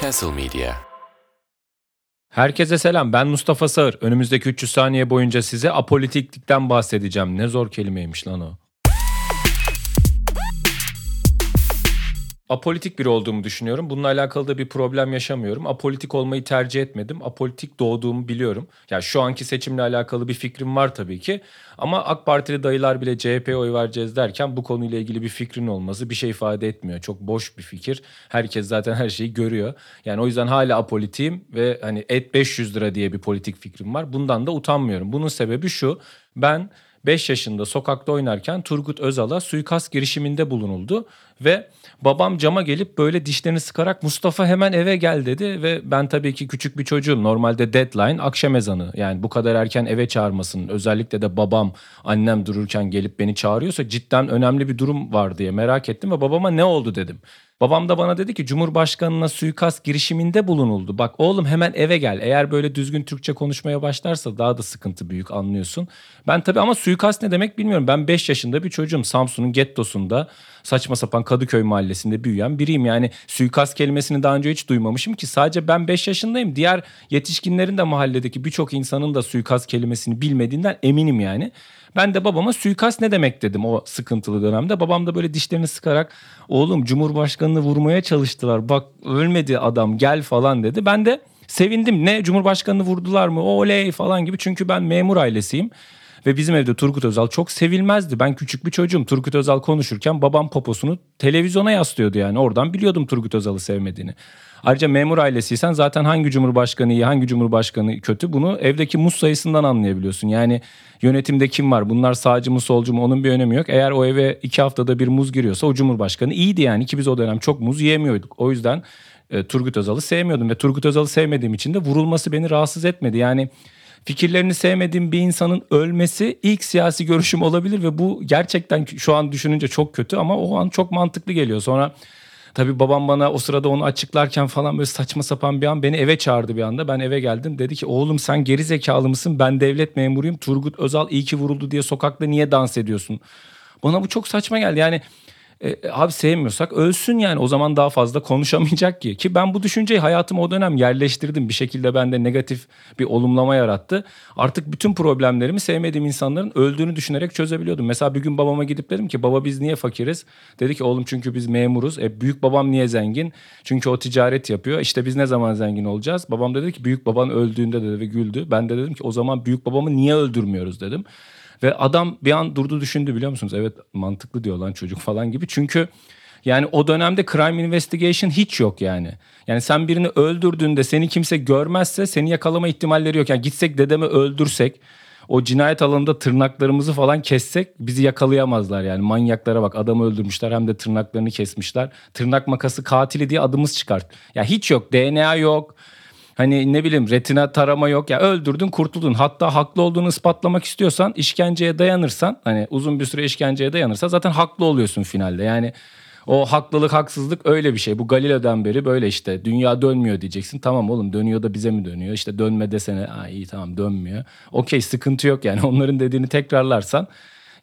Castle Media. Herkese selam. Ben Mustafa Sağır. Önümüzdeki 300 saniye boyunca size apolitiklikten bahsedeceğim. Ne zor kelimeymiş lan o. Apolitik biri olduğumu düşünüyorum. Bununla alakalı da bir problem yaşamıyorum. Apolitik olmayı tercih etmedim. Apolitik doğduğumu biliyorum. Ya şu anki seçimle alakalı bir fikrim var tabii ki. Ama AK Partili dayılar bile CHP'ye oy vereceğiz derken bu konuyla ilgili bir fikrin olması bir şey ifade etmiyor. Çok boş bir fikir. Herkes zaten her şeyi görüyor. Yani o yüzden hala apolitiyim ve hani et 500 lira diye bir politik fikrim var. Bundan da utanmıyorum. Bunun sebebi şu. Ben 5 yaşında sokakta oynarken Turgut Özal'a suikast girişiminde bulunuldu ve babam cama gelip böyle dişlerini sıkarak Mustafa hemen eve gel dedi ve ben tabii ki küçük bir çocuğum normalde deadline akşam ezanı yani bu kadar erken eve çağırmasın özellikle de babam annem dururken gelip beni çağırıyorsa cidden önemli bir durum var diye merak ettim ve babama ne oldu dedim. Babam da bana dedi ki Cumhurbaşkanına suikast girişiminde bulunuldu. Bak oğlum hemen eve gel. Eğer böyle düzgün Türkçe konuşmaya başlarsa daha da sıkıntı büyük anlıyorsun. Ben tabii ama suikast ne demek bilmiyorum. Ben 5 yaşında bir çocuğum. Samsun'un gettosunda saçma sapan Kadıköy mahallesinde büyüyen biriyim. Yani suikast kelimesini daha önce hiç duymamışım ki sadece ben 5 yaşındayım. Diğer yetişkinlerin de mahalledeki birçok insanın da suikast kelimesini bilmediğinden eminim yani. Ben de babama suikast ne demek dedim o sıkıntılı dönemde. Babam da böyle dişlerini sıkarak oğlum Cumhurbaşkanını vurmaya çalıştılar. Bak ölmedi adam gel falan dedi. Ben de sevindim. Ne Cumhurbaşkanını vurdular mı? Oley falan gibi. Çünkü ben memur ailesiyim. Ve bizim evde Turgut Özal çok sevilmezdi. Ben küçük bir çocuğum. Turgut Özal konuşurken babam poposunu televizyona yaslıyordu yani. Oradan biliyordum Turgut Özal'ı sevmediğini. Ayrıca memur ailesiysen zaten hangi cumhurbaşkanı iyi, hangi cumhurbaşkanı kötü bunu evdeki muz sayısından anlayabiliyorsun. Yani yönetimde kim var? Bunlar sağcı mı solcu mu onun bir önemi yok. Eğer o eve iki haftada bir muz giriyorsa o cumhurbaşkanı iyiydi yani ki biz o dönem çok muz yiyemiyorduk. O yüzden e, Turgut Özal'ı sevmiyordum ve Turgut Özal'ı sevmediğim için de vurulması beni rahatsız etmedi. Yani fikirlerini sevmediğim bir insanın ölmesi ilk siyasi görüşüm olabilir ve bu gerçekten şu an düşününce çok kötü ama o an çok mantıklı geliyor. Sonra Tabii babam bana o sırada onu açıklarken falan böyle saçma sapan bir an beni eve çağırdı bir anda. Ben eve geldim. Dedi ki oğlum sen geri zekalı mısın? Ben devlet memuruyum. Turgut Özal iyi ki vuruldu diye sokakta niye dans ediyorsun? Bana bu çok saçma geldi. Yani e, abi sevmiyorsak ölsün yani o zaman daha fazla konuşamayacak ki. Ki ben bu düşünceyi hayatıma o dönem yerleştirdim. Bir şekilde bende negatif bir olumlama yarattı. Artık bütün problemlerimi sevmediğim insanların öldüğünü düşünerek çözebiliyordum. Mesela bir gün babama gidip dedim ki baba biz niye fakiriz? Dedi ki oğlum çünkü biz memuruz. E, büyük babam niye zengin? Çünkü o ticaret yapıyor. İşte biz ne zaman zengin olacağız? Babam dedi ki büyük baban öldüğünde dedi ve güldü. Ben de dedim ki o zaman büyük babamı niye öldürmüyoruz dedim. Ve adam bir an durdu düşündü biliyor musunuz? Evet mantıklı diyor lan çocuk falan gibi. Çünkü yani o dönemde crime investigation hiç yok yani. Yani sen birini öldürdüğünde seni kimse görmezse seni yakalama ihtimalleri yok. Yani gitsek dedemi öldürsek o cinayet alanında tırnaklarımızı falan kessek bizi yakalayamazlar yani. Manyaklara bak adamı öldürmüşler hem de tırnaklarını kesmişler. Tırnak makası katili diye adımız çıkart. Ya hiç yok DNA yok. Hani ne bileyim retina tarama yok ya öldürdün kurtuldun. Hatta haklı olduğunu ispatlamak istiyorsan işkenceye dayanırsan hani uzun bir süre işkenceye dayanırsa zaten haklı oluyorsun finalde. Yani o haklılık haksızlık öyle bir şey. Bu Galileo'dan beri böyle işte dünya dönmüyor diyeceksin. Tamam oğlum dönüyor da bize mi dönüyor? İşte dönme desene. Ha, iyi tamam dönmüyor. Okey sıkıntı yok yani onların dediğini tekrarlarsan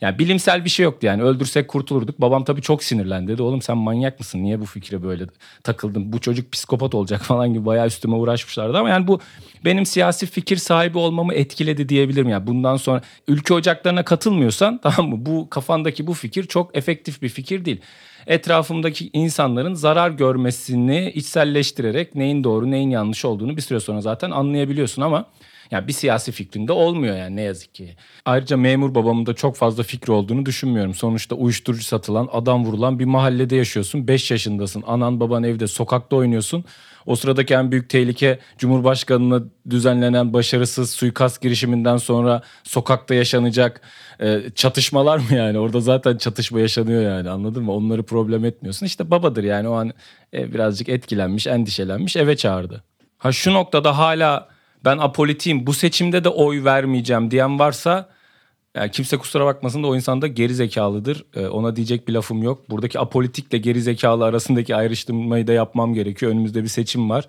yani bilimsel bir şey yoktu yani öldürsek kurtulurduk. Babam tabii çok sinirlendi dedi. Oğlum sen manyak mısın? Niye bu fikre böyle takıldın? Bu çocuk psikopat olacak falan gibi bayağı üstüme uğraşmışlardı ama yani bu benim siyasi fikir sahibi olmamı etkiledi diyebilirim. Yani bundan sonra ülke ocaklarına katılmıyorsan tamam mı? Bu kafandaki bu fikir çok efektif bir fikir değil etrafımdaki insanların zarar görmesini içselleştirerek neyin doğru neyin yanlış olduğunu bir süre sonra zaten anlayabiliyorsun ama yani bir siyasi fikrinde olmuyor yani ne yazık ki. Ayrıca memur babamın da çok fazla fikri olduğunu düşünmüyorum. Sonuçta uyuşturucu satılan, adam vurulan bir mahallede yaşıyorsun. 5 yaşındasın. Anan baban evde, sokakta oynuyorsun. O sıradaki en büyük tehlike Cumhurbaşkanı'na düzenlenen başarısız suikast girişiminden sonra sokakta yaşanacak e, çatışmalar mı yani? Orada zaten çatışma yaşanıyor yani anladın mı? Onları problem etmiyorsun. İşte babadır yani o an e, birazcık etkilenmiş, endişelenmiş eve çağırdı. Ha şu noktada hala ben apolitiyim bu seçimde de oy vermeyeceğim diyen varsa yani kimse kusura bakmasın da o insan da geri zekalıdır. Ee, ona diyecek bir lafım yok. Buradaki apolitikle geri zekalı arasındaki ayrıştırmayı da yapmam gerekiyor. Önümüzde bir seçim var.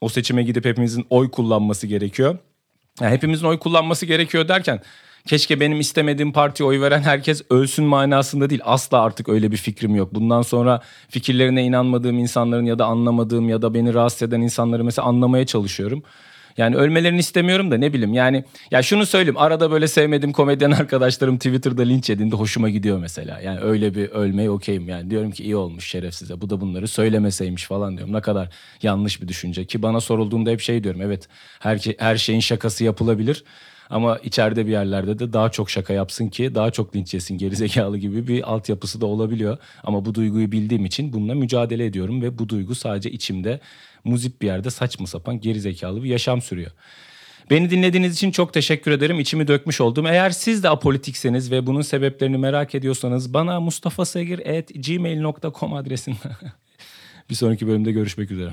O seçime gidip hepimizin oy kullanması gerekiyor. Yani hepimizin oy kullanması gerekiyor derken keşke benim istemediğim partiye oy veren herkes ölsün manasında değil. Asla artık öyle bir fikrim yok. Bundan sonra fikirlerine inanmadığım insanların ya da anlamadığım ya da beni rahatsız eden insanları mesela anlamaya çalışıyorum. Yani ölmelerini istemiyorum da ne bileyim yani ya şunu söyleyeyim arada böyle sevmediğim komedyen arkadaşlarım Twitter'da linç edildi hoşuma gidiyor mesela. Yani öyle bir ölmeye okeyim yani diyorum ki iyi olmuş şerefsize bu da bunları söylemeseymiş falan diyorum. Ne kadar yanlış bir düşünce ki bana sorulduğunda hep şey diyorum evet her, her şeyin şakası yapılabilir. Ama içeride bir yerlerde de daha çok şaka yapsın ki daha çok linç yesin gerizekalı gibi bir altyapısı da olabiliyor. Ama bu duyguyu bildiğim için bununla mücadele ediyorum ve bu duygu sadece içimde muzip bir yerde saçma sapan gerizekalı bir yaşam sürüyor. Beni dinlediğiniz için çok teşekkür ederim. İçimi dökmüş oldum. Eğer siz de apolitikseniz ve bunun sebeplerini merak ediyorsanız bana mustafasegir.gmail.com adresinden bir sonraki bölümde görüşmek üzere.